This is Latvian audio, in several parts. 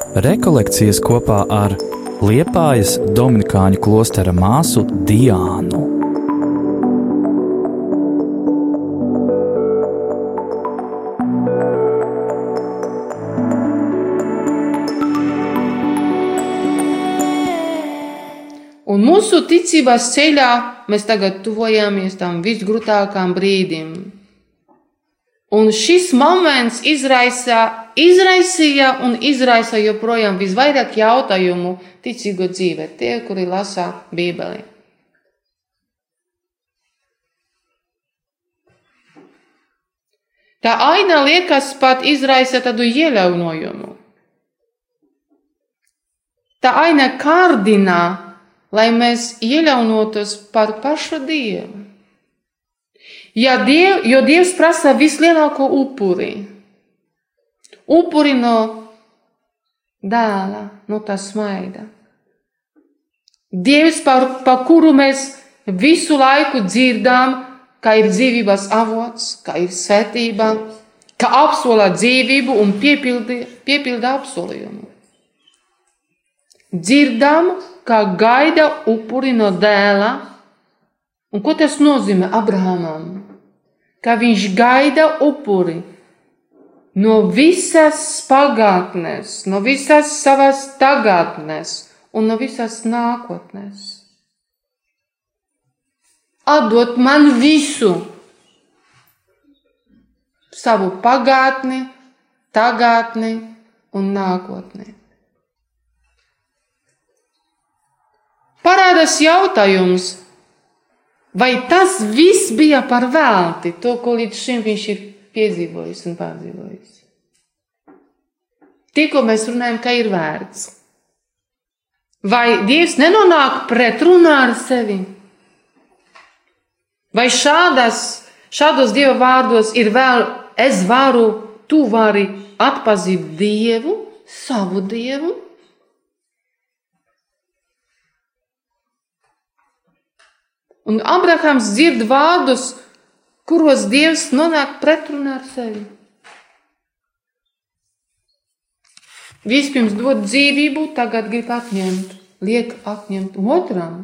Rekolekcijas kopā ar Liepājas Dominikāņu klostera māsu Diānu. Un mūsu ticības ceļā mēs tagad tuvojamies tam visgrūtākajam brīdim. Un šis moments izraisa, izraisīja un izraisa joprojām visvairāk jautājumu ticīgo dzīvē, tie, kuri lasa Bībeli. Tā aina liekas pat izraisa tādu iejaunojumu. Tā aina kārdina lai mēs iejaunotos par pašu Dievu. Ja diev, jo Dievs prasa vislielāko upuri, upuri no dēla, no tā smaida. Dievs, par, par kuru mēs visu laiku dzirdām, ka ir dzīvības avots, ka ir svētība, ka apsola dzīvību un piepilda, piepilda apsolījumu. Dzirdam, kā gaida upuri no dēla. Un ko tas nozīmē Abrahamam? Ka viņš gaida upuri no visas pagātnes, no visas savas tagadnes un no visas nākotnes. Atdot man visu, savu pagātni, tagadni un nākotni. parādās jautājums, vai tas viss bija par velti, to, ko līdz šim viņš ir piedzīvojis un pārdzīvojis. Tikko mēs runājam, ka ir vērts. Vai Dievs nenonāk pretrunā ar sevi? Vai šādas, šādos Dieva vārdos ir vēl es varu, tu vari atpazīt Dievu, savu Dievu? Un Abrahams dzird vārdus, kuros Dievs nonāk pretrunā ar sevi. Vispirms dod dzīvību, tagad grib atņemt, liek atņemt otram.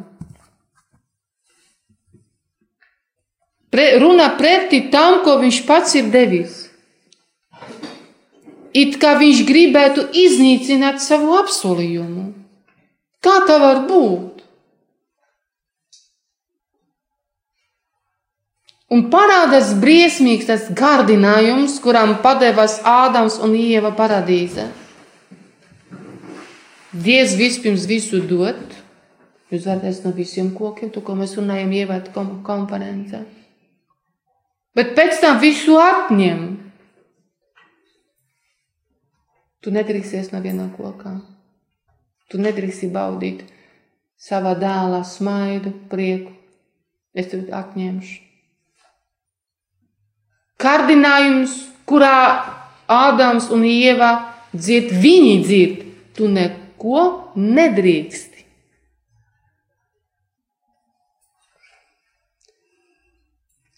Pre, runa pretī tam, ko viņš pats ir devis. It kā viņš gribētu iznīcināt savu apsolījumu. Kā tā var būt? Un parādās briesmīgs tas gardinājums, kuram padevās Ādams un Ieva paradīze. Dievs vispirms visu dod, izvērtēs no visiem kokiem, to, ko mēs runājam, ievērt konferencē. Bet pēc tam visu atņem. Tu nedrīksties no viena kokā. Tu nedrīksti baudīt savā dēlā smaidu, prieku. Es tev atņemšu kārdinājums, kurā Ādams un Ieva dzird, viņi dzird, tu neko nedrīksti.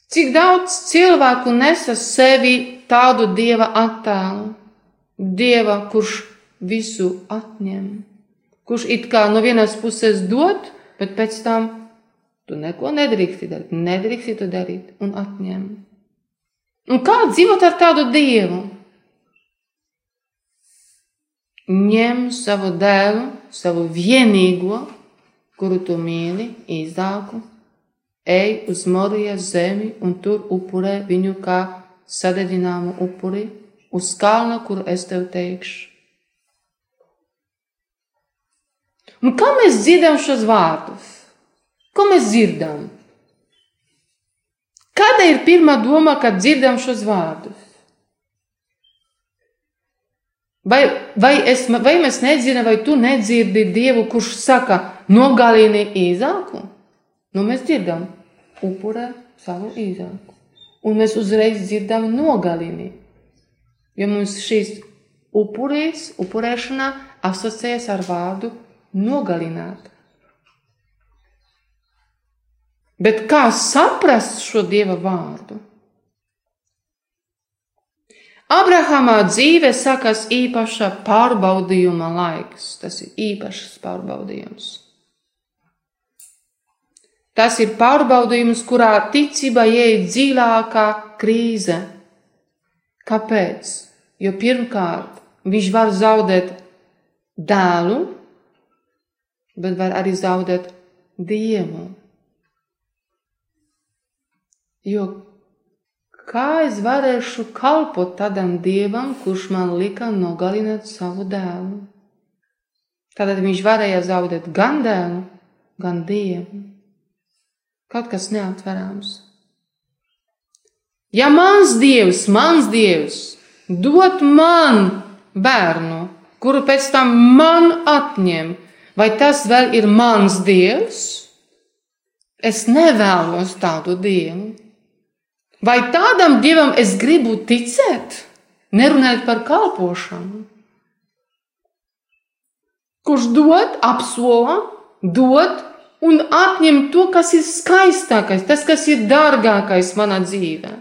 Cik daudz cilvēku nesa sevi tādu dieva attēlu, dieva, kurš visu atņem, kurš it kā no vienas puses dod, bet pēc tam tu neko nedrīksti darīt, nedrīksti to darīt un atņemt. Un kā dzīvot ar tādu dievu? Ņem savu dēlu, savu vienīgo, kuru tu mīli, izdāku, ej uz Morijas zemi un tur upurē viņu kā sadedzināmu upuri uz kalna, kuru es tev teikšu. Un kā mēs dzirdam šos vārdus? Ko mēs dzirdam? Kāda ir pirmā doma, kad dzirdam šos vārdus? Vai, vai, es, vai mēs nedzirdam, vai tu nedzirdi Dievu, kurš saka, nogalini īzāku? Nu, mēs dzirdam, upurē savu īzāku. Un mēs uzreiz dzirdam, nogalini. Jo mums šīs upurīs, upurēšana asociējas ar vārdu nogalināt. Bet kā saprast šo dieva vārdu? Abrahamā dzīve sākas īpaša pārbaudījuma laiks. Tas ir īpašs pārbaudījums. Tas ir pārbaudījums, kurā ticība ieiet dziļākā krīze. Kāpēc? Jo pirmkārt, viņš var zaudēt dēlu, bet var arī zaudēt dievu. Jo kā es varēšu kalpot tādam dievam, kurš man lika nogalināt savu dēlu? Tad viņš varēja zaudēt gan dēlu, gan dievu kaut kas neatverams. Ja mans dievs, mans dievs, dod man bērnu, kuru pēc tam man atņem, vai tas vēl ir mans dievs? Es nevēlos tādu dievu. Vai tādam dievam es gribu ticēt, nerunājot par kalpošanu? Kurš dod, apsola, dod, un atņem to, kas ir skaistākais, tas, kas ir dārgākais manā dzīvē.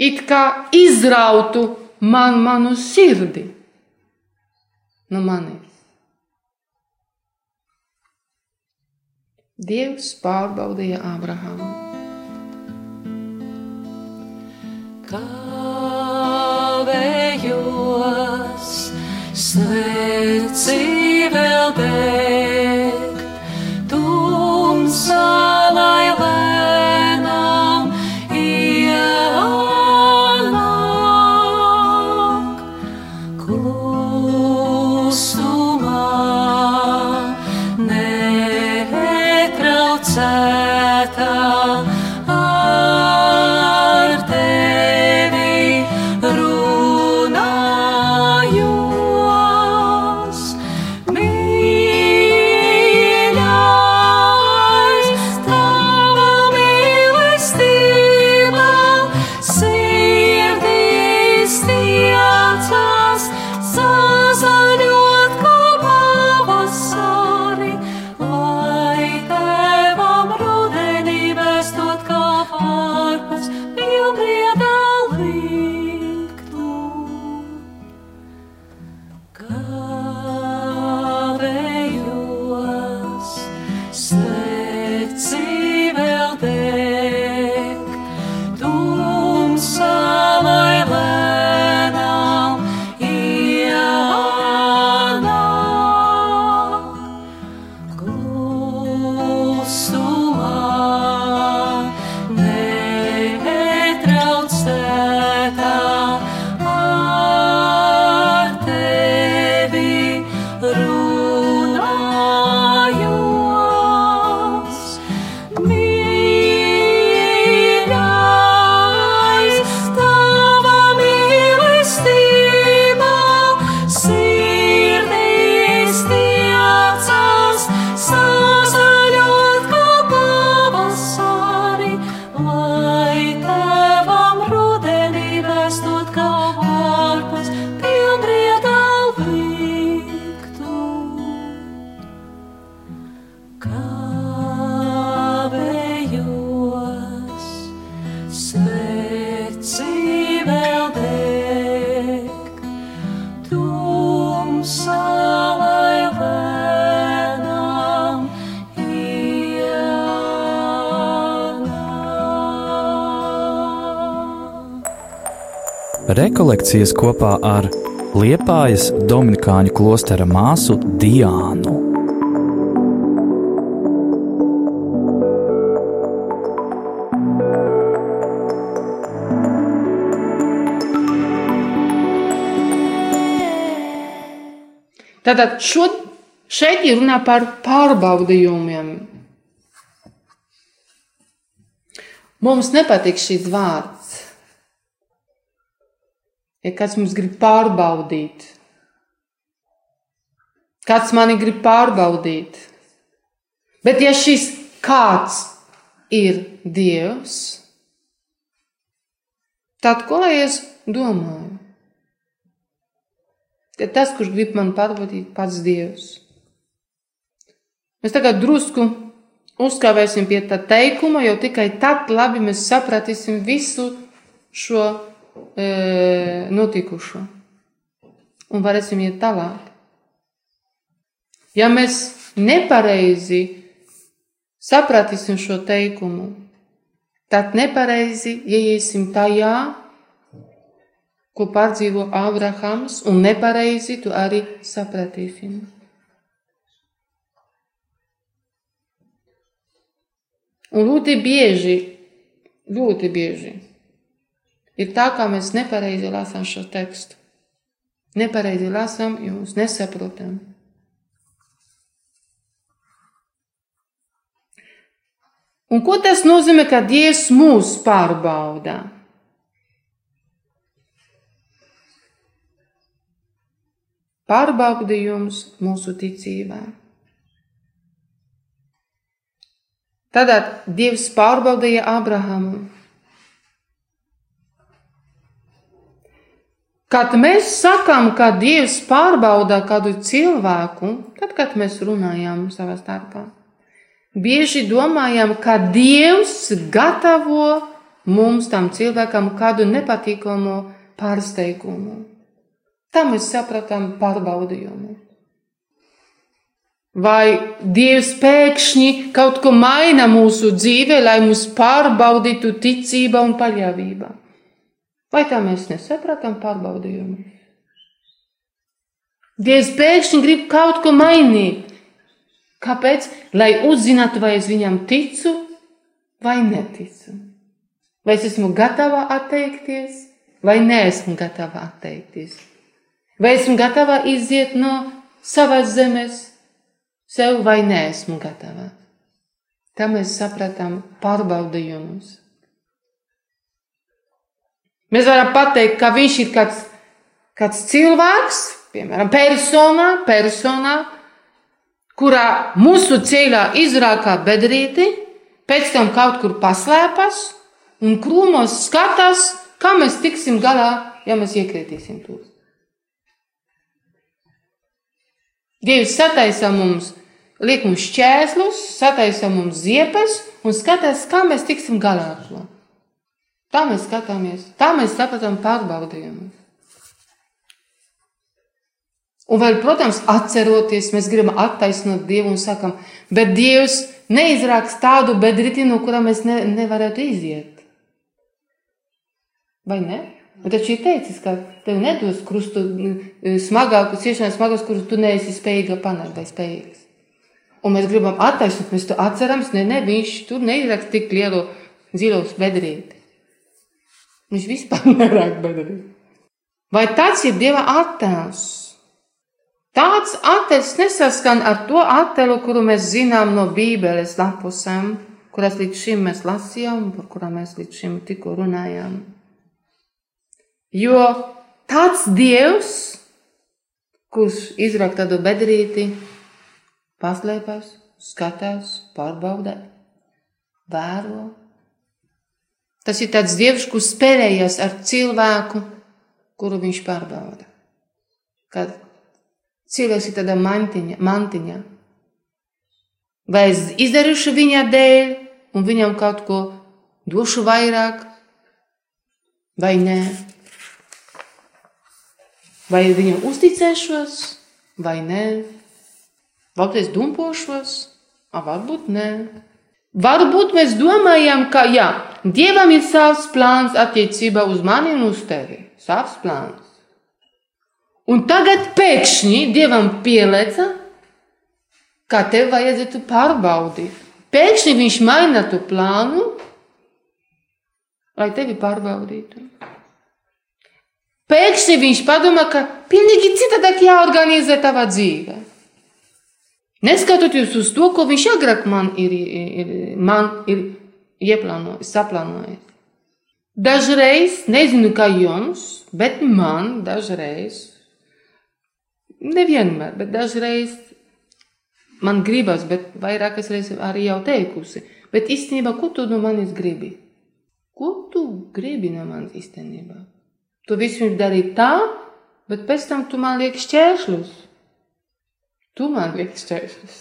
It kā izrautu man manu sirdi no manis. Dievs pārbaudīja Ābrahāmu. Kavējos, sveci vēl dēļ. Rekolekcijas kopā ar Liepājas Dominikāņu klostera māsu Diānu. Tātad šo, šeit ir runa par pārbaudījumiem. Mums nepatīk šis vārds ja kāds mums grib pārbaudīt. Kāds mani grib pārbaudīt. Bet ja šis kāds ir Dievs, tad ko lai es domāju? Ka tas, kurš grib man pārbaudīt, pats Dievs. Mēs tagad drusku uzkāpēsim pie tā teikuma, jo tikai tad labi mēs sapratīsim visu šo e, notikušo. Un varēsim iet tālāk. Ja mēs nepareizi sapratīsim šo teikumu, tad nepareizi ieiesim tajā, ko pārdzīvo Ābrahams, un nepareizi tu arī sapratīsim. Un ļoti bieži, ļoti bieži ir tā, kā mēs nepareizi lasām šo tekstu. Nepareizi lasām, jo mēs nesaprotam. Un ko tas nozīmē, ka Dievs mūs pārbauda? Pārbaudījums mūsu ticībā. Tātad Dievs pārbaudīja Abrahamu. Kad mēs sakām, ka Dievs pārbauda kādu cilvēku, tad, kad mēs runājam savā starpā, bieži domājam, ka Dievs gatavo mums tam cilvēkam kādu nepatīkamu pārsteigumu. Tā mēs sapratām pārbaudījumu. Vai Dievs pēkšņi kaut ko maina mūsu dzīvē, lai mūs pārbaudītu ticība un paļāvība? Vai tā mēs nesapratām pārbaudījumu? Dievs pēkšņi grib kaut ko mainīt. Kāpēc? Lai uzzinātu, vai es viņam ticu vai neticu. Vai es esmu gatava atteikties, vai neesmu gatava atteikties. Vai esmu gatava iziet no savas zemes, sev vai neesmu gatava. Tā mēs sapratām pārbaudījumus. Mēs varam pateikt, ka viņš ir kāds, kāds cilvēks, piemēram, persona, persona, kurā mūsu ceļā izrākā bedrīti, pēc tam kaut kur paslēpas un krūmos skatās, kā mēs tiksim galā, ja mēs iekritīsim tur. Dievs sataisa mums liek mums šķērslus, sataisa mums ziepes un skatās, kā mēs tiksim galā ar to. Tā mēs skatāmies, tā mēs sapratām pārbaudījumus. Un vēl, protams, atceroties, mēs gribam attaisnot Dievu un sakam, bet Dievs neizrāks tādu bedriti, no kura mēs ne, nevarētu iziet. Vai ne? Bet taču ir teicis, ka tev nedos krustu smagāku, ciešanai smagākus, kurus tu neesi spējīga panākt vai spējīgs. Un mēs gribam attaisnot, mēs to atceramies. Nē, ne, viņš tur neizraksta tik lielu dzīves bedrīti. Viņš vispār nerak bedrīti. Vai tas ir Dieva attēls? Tāds attēls nesaskan ar to attēlu, kuru mēs zinām no Bībeles lapusēm, kuras līdz šim mēs lasījām, par kurām mēs līdz šim tikko runājām. Jo tāds Dievs, kurš izrak tādu bedrīti, paslēpjas, skatās, pārbauda, vēro. Tas ir tāds dievs, kurš spēlējas ar cilvēku, kuru viņš pārbauda. Kad cilvēks ir tādā mantiņa, mantiņa. Vai es izdarīšu viņa dēļ, un viņam kaut ko došu vairāk, vai nē? Vai viņam uzticēšos, vai nē? Varbūt es dumpošos, a varbūt nē. Varbūt mēs domājam, ka jā, Dievam ir savs plāns attiecībā uz mani un uz tevi. Savs plāns. Un tagad pēkšņi Dievam pieleca, ka tev vajadzētu pārbaudīt. Pēkšņi viņš maina tu plānu, lai tevi pārbaudītu. Pēkšņi viņš padomā, ka pilnīgi citādāk jāorganizē tava dzīve. Neskatoties uz to, ko viņš agrāk man ir, ir, man ir ieplānojis, saplānojis. Dažreiz, nezinu, kā jums, bet man dažreiz, nevienmēr, bet dažreiz man gribas, bet vairākas reizes arī jau teikusi. Bet īstenībā, ko tu no manis gribi? Ko tu gribi no manis īstenībā? Tu visu dari tā, bet pēc tam tu man lieki šķēršļus. Tu man lieki šķēršļus.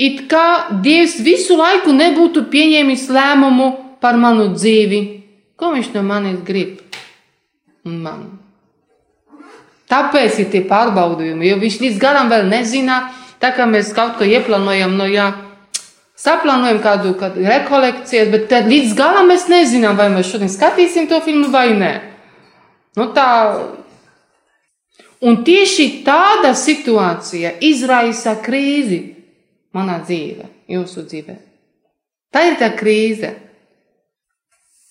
It kā Dievs visu laiku nebūtu pieņēmis lēmumu par manu dzīvi, ko viņš no manis grib. un man. Tāpēc ir tie pārbaudījumi, jo viņš līdz galam vēl nezina, tā kā mēs kaut ko ieplānojam, no jā, saplānojam kādu, kādu rekolekcijas, bet tad līdz galam mēs nezinām, vai mēs šodien skatīsim to filmu vai nē. Nu, tā. Un tieši tāda situācija izraisa krīzi manā dzīvē, jūsu dzīvē. Tā ir tā krīze.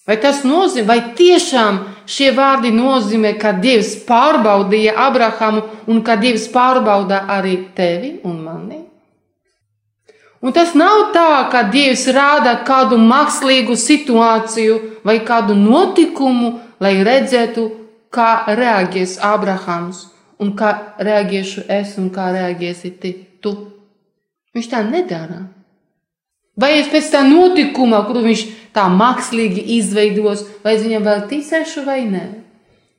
Vai tas nozīmē, vai tiešām šie vārdi nozīmē, ka Dievs pārbaudīja Abrahamu un ka Dievs pārbauda arī tevi un mani? Un tas nav tā, ka Dievs rāda kādu mākslīgu situāciju vai kādu notikumu, lai redzētu, kā reaģēs Abrahams un kā reaģēšu es un kā reaģēsi tu. Viņš tā nedara. Vai es pēc tā notikuma, kuru viņš tā mākslīgi izveidos, vai es viņam vēl ticēšu vai nē?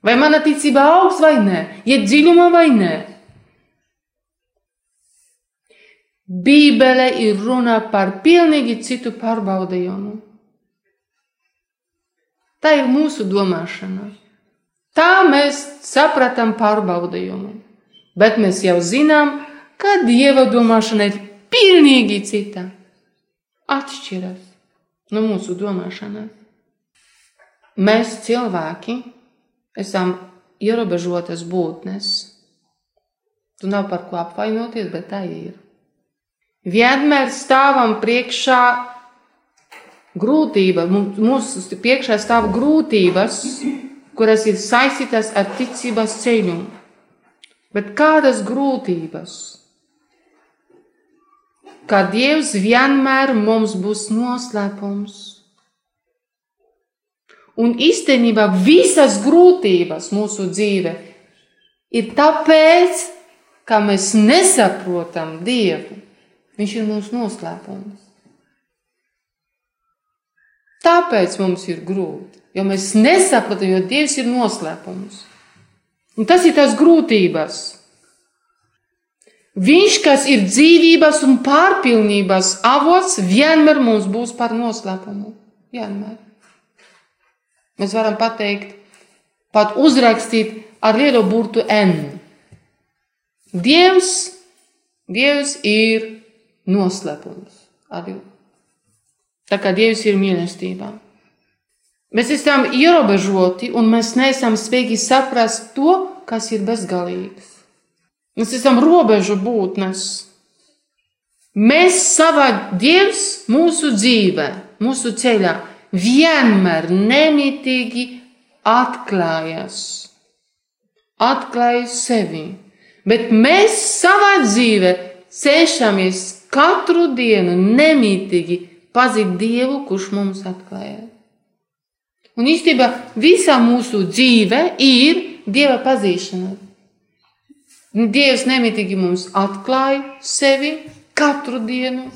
Vai mana ticība augs vai nē? Iet dziļumā vai nē? Bībele ir runa par pilnīgi citu pārbaudījumu. Tā ir mūsu domāšana. Tā mēs sapratām pārbaudījumu. Bet mēs jau zinām, ka dieva domāšana ir pilnīgi cita atšķiras no mūsu domāšanas. Mēs cilvēki esam ierobežotas būtnes. Tu nav par ko apvainoties, bet tā ir. Vienmēr stāvam priekšā grūtība, mūsu priekšā stāv grūtības, kuras ir saistītas ar ticības ceļu. Bet kādas grūtības? Ka Dievs vienmēr mums būs noslēpums. Un īstenībā visas grūtības mūsu dzīve ir tāpēc, ka mēs nesaprotam Dievu. Viņš ir mūsu noslēpums. Tāpēc mums ir grūti, jo mēs nesaprotam, jo Dievs ir noslēpums. Un tas ir tās grūtības. Viņš, kas ir dzīvības un pārpilnības avots, vienmēr mums būs par noslēpumu. Vienmēr. Mēs varam pateikt, pat uzrakstīt ar lielu burtu N. Dievs, Dievs ir noslēpums. Tā kā Dievs ir mīlestībā. Mēs esam ierobežoti un mēs neesam spējīgi saprast to, kas ir bezgalīgs. Mēs esam robežu būtnes. Mēs savā Dievs mūsu dzīvē, mūsu ceļā vienmēr nemitīgi atklājas. Atklājas sevi. Bet mēs savā dzīvē cenšamies katru dienu nemitīgi pazīt Dievu, kurš mums atklāja. Un īstenībā visa mūsu dzīve ir Dieva pazīšana. Dievs nemitīgi mums atklāja sevi katru dienu.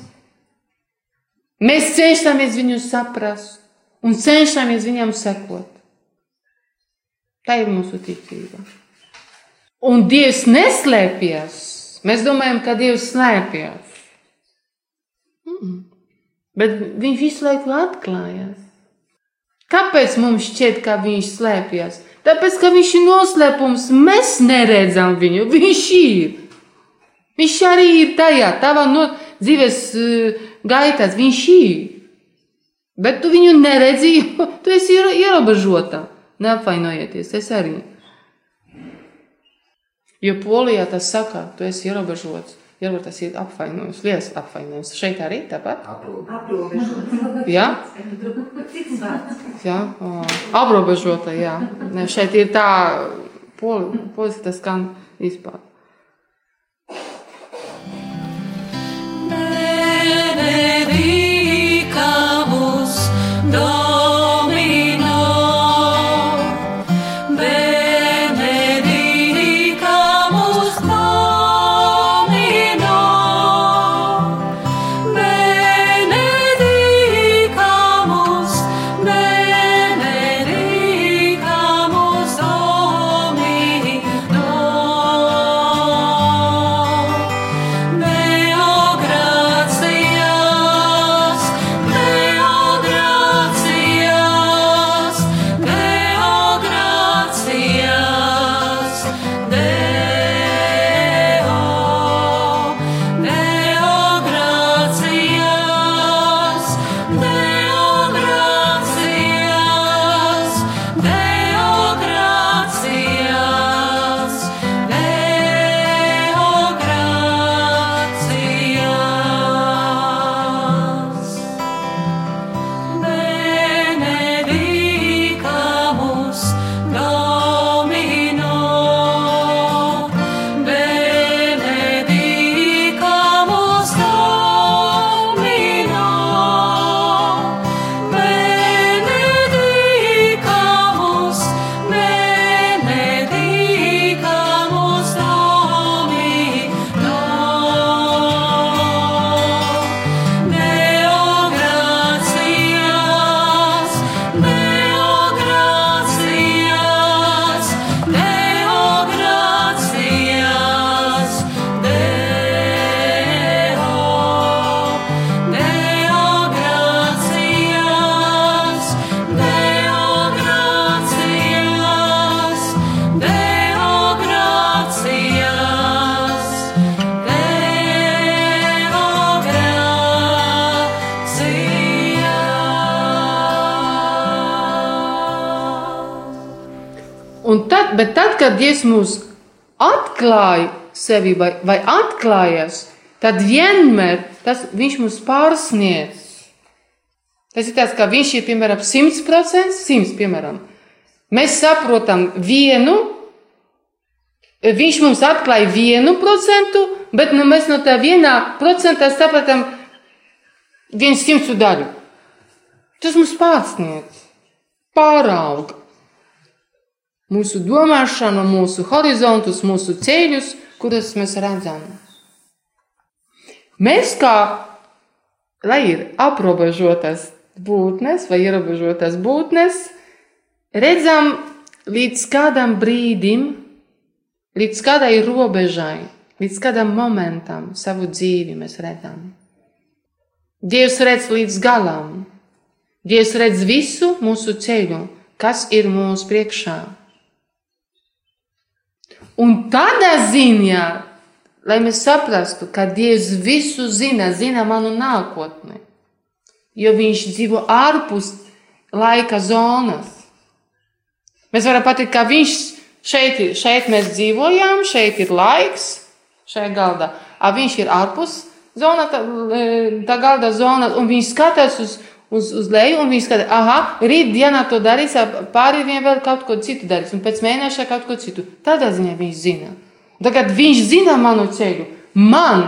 Mēs cenšamies viņu saprast un cenšamies viņam sekot. Tā ir mūsu ticība. Un Dievs neslēpjas. Mēs domājam, ka Dievs slēpjas. Mm. Bet viņš visu laiku atklājas. Kāpēc mums šķiet, ka viņš slēpjas? Tāpēc, ka viņš ir noslēpums, mēs neredzam viņu. Viņš ir. Viņš arī ir tajā, tavā no dzīves uh, gaitās. Viņš ir. Bet tu viņu neredzi, jo tu esi ierobežota. Neapvainojieties, es arī. Jo polijā tas saka, tu esi ierobežots. Varbūt tas ir apvainojums, liels apvainojums. Šeit arī tāpat? Aprobežota. Jā? jā? Aprobežota, jā. Ne, šeit ir tā, poli, polis tas skan vispār. Benedicamus Domino kad Dievs mūs atklāja sevi vai, vai atklājas, tad vienmēr tas, viņš mūs pārsniedz. Tas ir tāds, ka viņš ir piemēram 100%, 100 piemēram. Mēs saprotam vienu, viņš mums atklāja vienu procentu, bet nu, mēs no tā vienā procentā saprotam viens simtu daļu. Tas mums pārsniedz, pārauga mūsu domāšanu, mūsu horizontus, mūsu ceļus, kurus mēs redzam. Mēs kā, lai ir aprobežotas būtnes vai ierobežotas būtnes, redzam līdz kādam brīdim, līdz kādai robežai, līdz kādam momentam savu dzīvi mēs redzam. Dievs redz līdz galam. Dievs redz visu mūsu ceļu, kas ir mūsu priekšā. Un tādā ziņā, lai mēs saprastu, ka Dievs visu zina, zina manu nākotni, jo Viņš dzīvo ārpus laika zonas. Mēs varam pateikt, ka Viņš šeit ir, šeit mēs dzīvojam, šeit ir laiks, šajā galdā, a Viņš ir ārpus zona, tā, tā galda zona, un Viņš skatās uz, uz, uz leju, un viņš skatās, ah, rīt dienā to darīs, pāri viņam vēl kaut ko citu darīs, un pēc mēneša kaut ko citu. Tādā ziņā viņš zina. Un tagad viņš zina manu ceļu. Man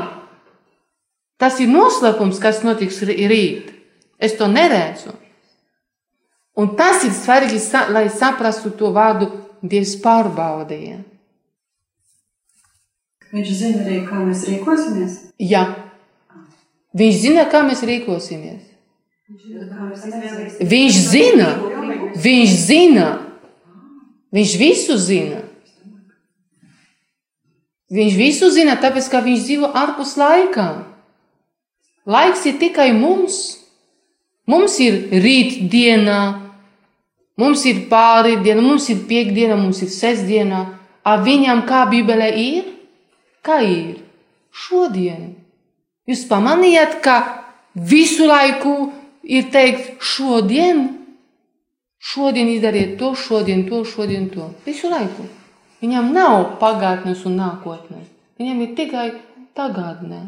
tas ir noslēpums, kas notiks rīt. Es to neredzu. Un tas ir svarīgi, lai saprastu to vārdu Dievs pārbaudīja. Viņš zina arī, kā mēs rīkosimies. Jā, viņš zina, kā mēs rīkosimies. Viņš zina, viņš zina, viņš visu zina. Viņš visu zina, tāpēc ka viņš dzīvo ārpus laika. Laiks ir tikai mums. Mums ir rītdiena, mums ir pārīdiena, mums ir piekdiena, mums ir sestdiena. A viņam kā Bībelē ir? Kā ir? Šodien. Jūs pamanījāt, ka visu laiku ir teikt, šodien, šodien izdariet to, šodien to, šodien to. Visu laiku. Viņam nav pagātnes un nākotnes. Viņam ir tikai tagadnē.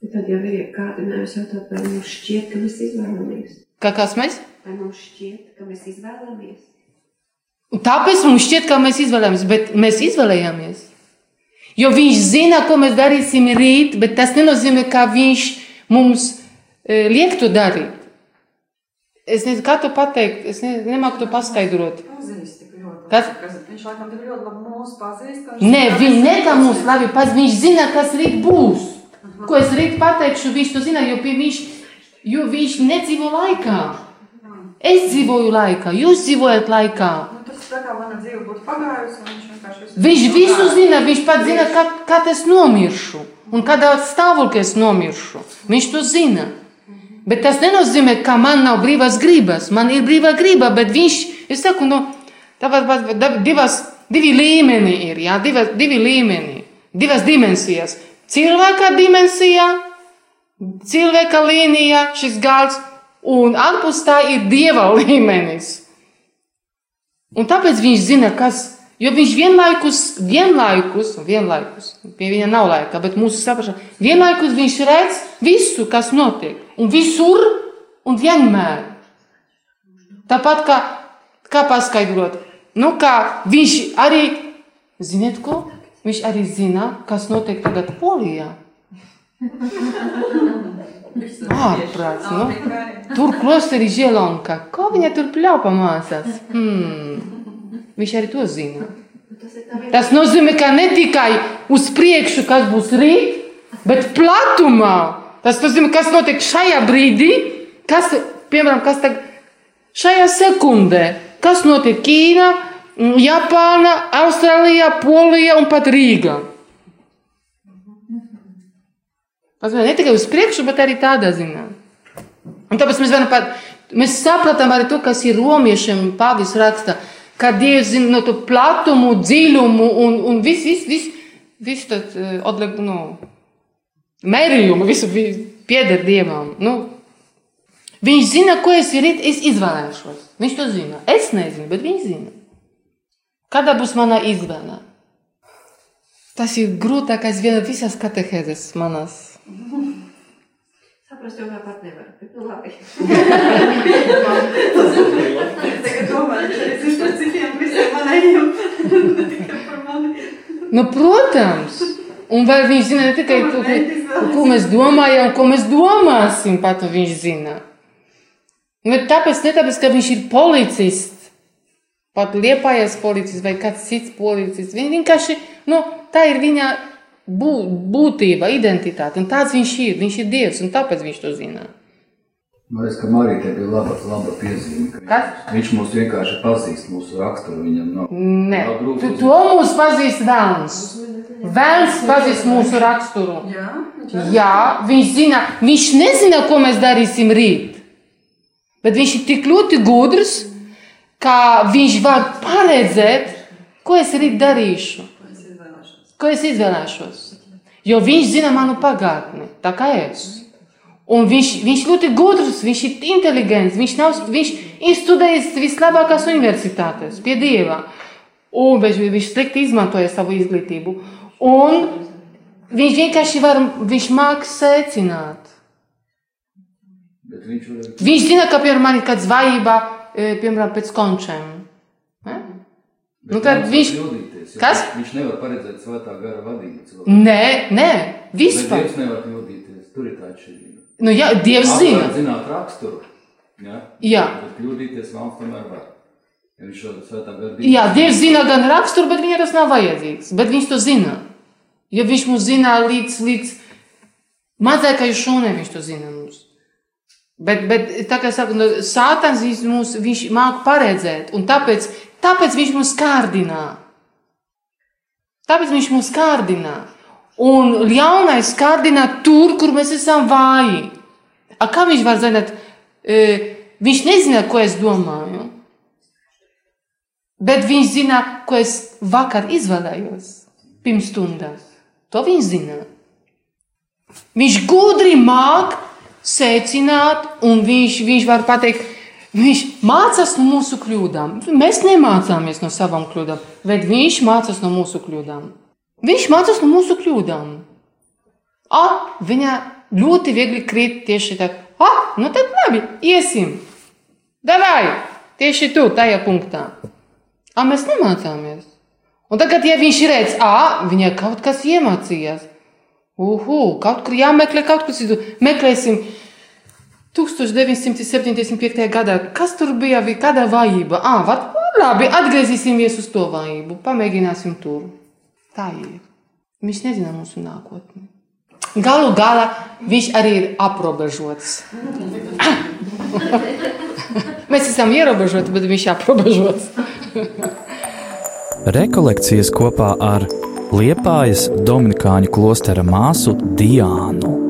Tad jau ir kādinājums jautāt, vai mums šķiet, ka mēs izvēlamies. Kā kas mēs? Vai mums šķiet, ka mēs izvēlamies? Tāpēc mums šķiet, ka mēs izvēlamies, bet mēs izvēlējāmies. Jo viņš zina, ko mēs darīsim rīt, bet tas nenozīmē, ka viņš mums liek to darīt. Es nezinu, kā to pateikt, es ne, nemāku to paskaidrot. Pazīst. Kas? Viņš laikam tik ļoti labi mūs pazīst. Nē, kas ne ir mums labi pats, viņš zina, kas rīt būs. Ko es rīt pateikšu, viņš to zina, jo, viņš, jo viņš nedzīvo laikā. Es dzīvoju laikā, jūs dzīvojat laikā. Nu, tas tā kā mana dzīve būtu pagājusi, viņš vienkārši Viņš visu zina, viņš pats zina, kad, kad es nomiršu un kādā stāvoklī es nomiršu. Viņš to zina. Bet tas nenozīmē, ka man nav brīvās gribas. Man ir brīvā griba, bet viņš, es saku, nu, tāpat divas, divi līmeni ir, jā, divas, divi līmeni, divas dimensijas. Cilvēka dimensija, cilvēka līnija, šis gals, un ārpus tā ir dieva līmenis. Un tāpēc viņš zina, kas, jo viņš vienlaikus, vienlaikus, vienlaikus, pie viņa nav laika, bet mūsu saprašana, vienlaikus viņš redz visu, kas notiek, un visur, un vienmēr. Tāpat kā, kā paskaidrot, nu kā viņš arī, ziniet ko, viņš arī zina, kas notiek tagad Polijā. Ārprāts, nu. Tur klosterī Želonka. Ko viņa tur pļaupa mācās? Hmm. Viņš arī to zina. Tas nozīmē, ka ne tikai uz priekšu, kas būs rīt, bet platumā. Tas nozīmē, kas notiek šajā brīdī, kas, piemēram, kas tagad šajā sekundē, kas notiek Ķīnā, Japānā, Austrālijā, Polijā un pat Rīgā. Tas ne tikai uz priekšu, bet arī tādā ziņā. Un tāpēc mēs pat, mēs sapratām arī to, kas ir romiešiem pāvis raksta, ka Dievs zina no to platumu, dziļumu un, un viss, viss, viss, viss tad, uh, odleg, nu, mērījumu, visu vi- pieder Dievam. Nu, viņš zina, ko es rīt, es izvēlēšos. Viņš to zina. Es nezinu, bet viņš zina. Kāda būs mana izvēle? Tas ir grūtākais vienā visās katehēzes manas. Saprast jau tāpat nevar, bet nu labi. Tagad domāju, ka es esmu par citiem visiem manējiem, ne tikai par mani. Nu, protams, un vai viņš zina ne tikai to, ko, ko mēs domājam, ko mēs domāsim, pat viņš zina. Nu, tāpēc, ne tāpēc, ka viņš ir policists, pat liepājas policists vai kāds cits policists. Viņš vienkārši, nu, tā ir viņa bū, būtība, identitāte, un tāds viņš ir. Viņš ir Dievs, un tāpēc viņš to zina. Man liekas, ka Marija bija laba, laba piezīme. ka Kas? Viņš, mūs vienkārši pazīst, mūsu raksturu viņam nav. Nē, nav grūti tu, to mums pazīst Vēlns. Vēlns pazīst mūsu raksturu. Jā, Jā, viņš zina, viņš nezina, ko mēs darīsim rīt. Bet viņš ir tik ļoti gudrs, ka viņš var paredzēt, ko es rīt darīšu, izvēlēšos. ko es izvēlēšos. Jo viņš zina manu pagātni, tā kā es. Un viņš, viņš ļoti gudrs, viņš ir inteliģents, viņš, nav, viņš ir studējis vislabākās universitātes, pie dieva. Un viņš, slikti izmantoja savu izglītību. Un viņš vienkārši var, viņš māk secināt. Viņš var Viņš zina, ka piemēram man ir kāda zvejība, e, piemēram, pēc končiem. Ne? Nu, tad viņš- kļūdīties, Kas? Viņš nevar paredzēt svētā gara vadību cilvēku. Nē, nē, Bet vispār. Dievs nevar kļūdīties. Tur ir tā atšķirība. Nu, jā, Dievs zina. Atklāt zināt raksturu. Ja? Jā. Bet kļūdīties vēl tomēr var. Ja viņš šo svētā gara Jā, Dievs zina gan raksturu, bet viņam tas nav vajadzīgs. Bet viņš to zina. Jo viņš mums zina līdz, līdz mazākajai šūnai, viņš to zina mums. Bet, bet tā kā saka, nu, sātans viņš mums, viņš māk paredzēt, un tāpēc, tāpēc viņš mūs kārdinā. Tāpēc viņš mūs kārdinā. Un ļaunais kārdinā tur, kur mēs esam vāji. A, kā viņš var zināt? E, viņš nezina, ko es domāju. Bet viņš zina, ko es vakar izvēlējos pirms stundas. To viņš zina. Viņš gudri māk secināt, un viņš, viņš var pateikt, viņš mācās no mūsu kļūdām. Mēs nemācāmies no savām kļūdām, bet viņš mācās no mūsu kļūdām. Viņš mācās no mūsu kļūdām. A, viņa ļoti viegli krīt tieši tā, ah, nu tad labi, iesim. Davai, tieši tu, tajā punktā. A, mēs nemācāmies. Un tagad, ja viņš redz, ah, viņa kaut kas iemācījās, uhu, kaut kur jāmeklē, kaut kas citu, meklēsim. 1975. gadā, kas tur bija, vi- kāda vājība? Ah, vat, labi, atgriezīsimies uz to vājību, pamēģināsim tur. Tā ir. Viņš nezina mūsu nākotni. Galu galā viņš arī ir aprobežots. Mēs esam ierobežoti, bet viņš ir aprobežots. Rekolekcijas kopā ar Liepājas Dominikāņu klostera māsu Diānu.